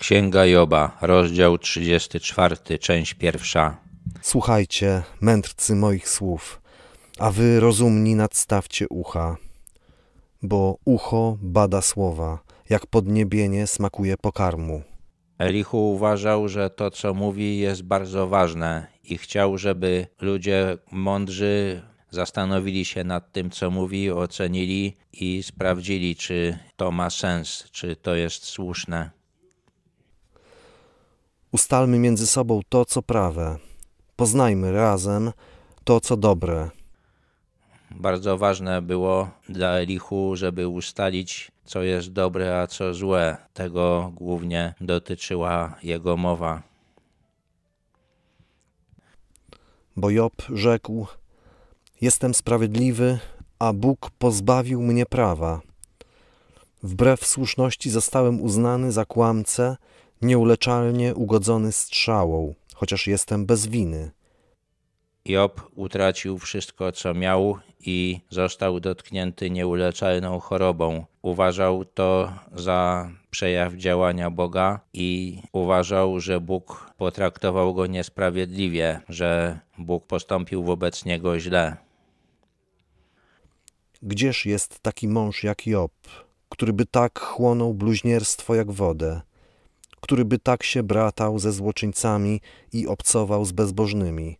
Księga Joba, rozdział 34, część pierwsza. Słuchajcie, mędrcy moich słów, a wy rozumni nadstawcie ucha, bo ucho bada słowa, jak podniebienie smakuje pokarmu. Elichu uważał, że to, co mówi, jest bardzo ważne i chciał, żeby ludzie mądrzy zastanowili się nad tym, co mówi, ocenili i sprawdzili, czy to ma sens, czy to jest słuszne. Ustalmy między sobą to, co prawe. Poznajmy razem to, co dobre. Bardzo ważne było dla Elichu, żeby ustalić, co jest dobre, a co złe. Tego głównie dotyczyła jego mowa. Bo Job rzekł: Jestem sprawiedliwy, a Bóg pozbawił mnie prawa. Wbrew słuszności zostałem uznany za kłamcę, nieuleczalnie ugodzony strzałą, chociaż jestem bez winy. Job utracił wszystko, co miał i został dotknięty nieuleczalną chorobą. Uważał to za przejaw działania Boga i uważał, że Bóg potraktował go niesprawiedliwie, że Bóg postąpił wobec niego źle. Gdzież jest taki mąż jak Job, który by tak chłonął bluźnierstwo jak wodę, który by tak się bratał ze złoczyńcami i obcował z bezbożnymi?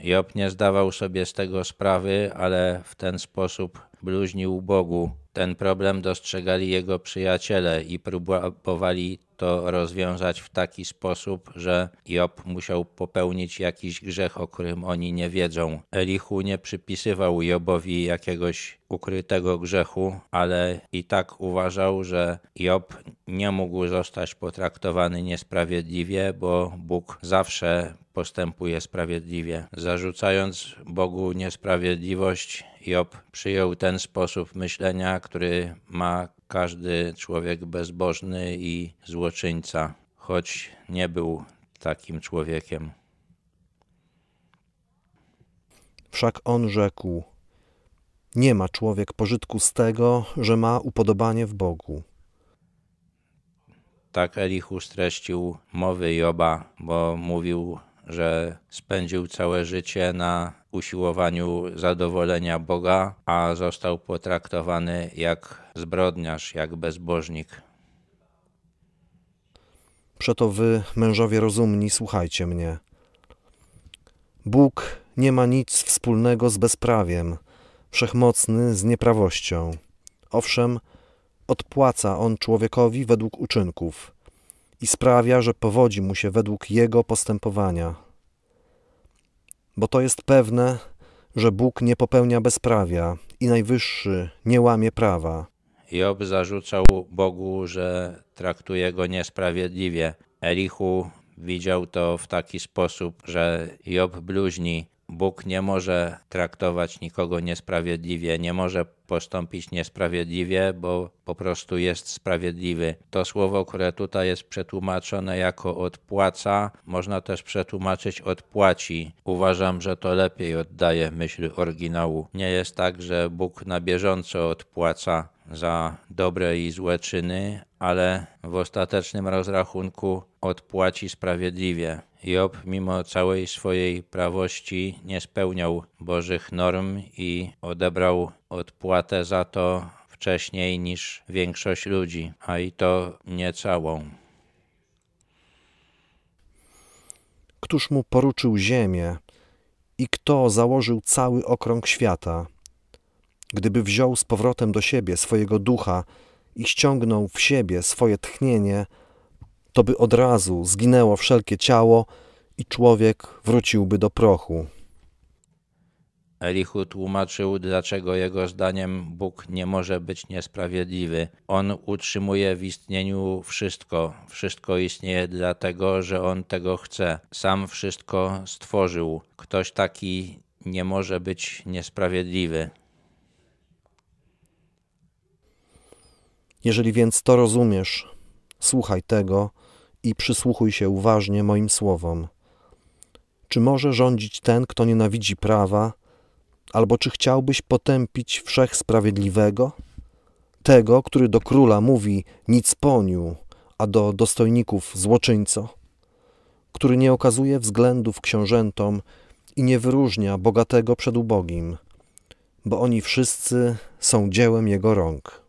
Job nie zdawał sobie z tego sprawy, ale w ten sposób bluźnił Bogu. Ten problem dostrzegali jego przyjaciele i próbowali to rozwiązać w taki sposób, że Job musiał popełnić jakiś grzech, o którym oni nie wiedzą. Elichu nie przypisywał Jobowi jakiegoś ukrytego grzechu, ale i tak uważał, że Job nie mógł zostać potraktowany niesprawiedliwie, bo Bóg zawsze postępuje sprawiedliwie. Zarzucając Bogu niesprawiedliwość, Job przyjął ten sposób myślenia, który ma każdy człowiek bezbożny i złoczyńca, choć nie był takim człowiekiem. Wszak on rzekł: Nie ma człowiek pożytku z tego, że ma upodobanie w Bogu. Tak Elichu streścił mowy Joba, bo mówił, że spędził całe życie na usiłowaniu zadowolenia Boga, a został potraktowany jak zbrodniarz, jak bezbożnik. Przeto wy, mężowie rozumni, słuchajcie mnie. Bóg nie ma nic wspólnego z bezprawiem, wszechmocny z nieprawością. Owszem, odpłaca on człowiekowi według uczynków i sprawia, że powodzi mu się według jego postępowania. Bo to jest pewne, że Bóg nie popełnia bezprawia i Najwyższy nie łamie prawa. Job zarzucał Bogu, że traktuje go niesprawiedliwie. Elichu widział to w taki sposób, że Job bluźni Bóg nie może traktować nikogo niesprawiedliwie, nie może postąpić niesprawiedliwie, bo po prostu jest sprawiedliwy. To słowo, które tutaj jest przetłumaczone jako odpłaca, można też przetłumaczyć odpłaci. Uważam, że to lepiej oddaje myśl oryginału. Nie jest tak, że Bóg na bieżąco odpłaca za dobre i złe czyny, ale w ostatecznym rozrachunku odpłaci sprawiedliwie. Job, mimo całej swojej prawości, nie spełniał Bożych norm i odebrał odpłatę za to wcześniej niż większość ludzi, a i to nie całą. Któż mu poruczył ziemię i kto założył cały okrąg świata? Gdyby wziął z powrotem do siebie swojego ducha i ściągnął w siebie swoje tchnienie, to by od razu zginęło wszelkie ciało i człowiek wróciłby do prochu. Elihu tłumaczył, dlaczego jego zdaniem Bóg nie może być niesprawiedliwy. On utrzymuje w istnieniu wszystko. Wszystko istnieje dlatego, że on tego chce. Sam wszystko stworzył. Ktoś taki nie może być niesprawiedliwy. Jeżeli więc to rozumiesz, słuchaj tego i przysłuchuj się uważnie moim słowom. Czy może rządzić ten, kto nienawidzi prawa, albo czy chciałbyś potępić wszechsprawiedliwego? Tego, który do króla mówi nic poniu, a do dostojników złoczyńco, który nie okazuje względów książętom i nie wyróżnia bogatego przed ubogim, bo oni wszyscy są dziełem Jego rąk.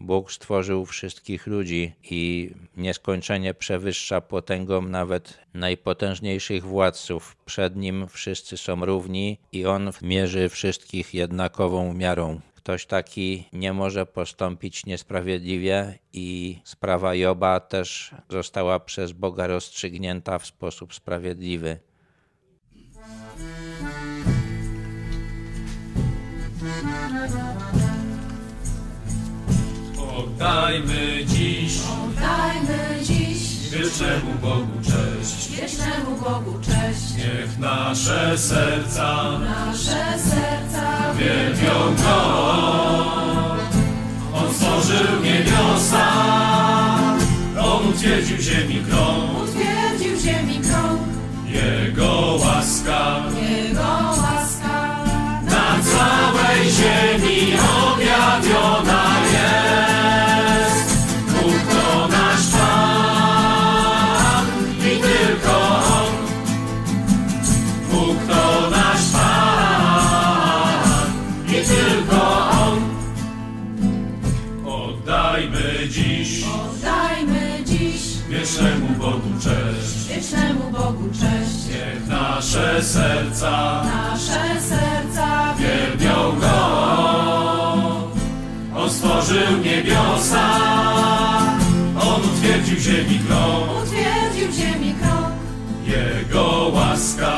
Bóg stworzył wszystkich ludzi i nieskończenie przewyższa potęgą nawet najpotężniejszych władców. Przed nim wszyscy są równi i on mierzy wszystkich jednakową miarą. Ktoś taki nie może postąpić niesprawiedliwie i sprawa Joba też została przez Boga rozstrzygnięta w sposób sprawiedliwy. Oddajmy dziś Oddajmy dziś wiecznemu Bogu cześć. wiecznemu Bogu cześć. Niech nasze serca Nasze serca wielbią Go. On stworzył niebiosa, On utwierdził ziemi krąg. utwierdził ziemi krąg. Jego łaska nasze serca, nasze serca wielbią Go. On stworzył niebiosa, On utwierdził ziemi krok, utwierdził ziemi krok. Jego łaska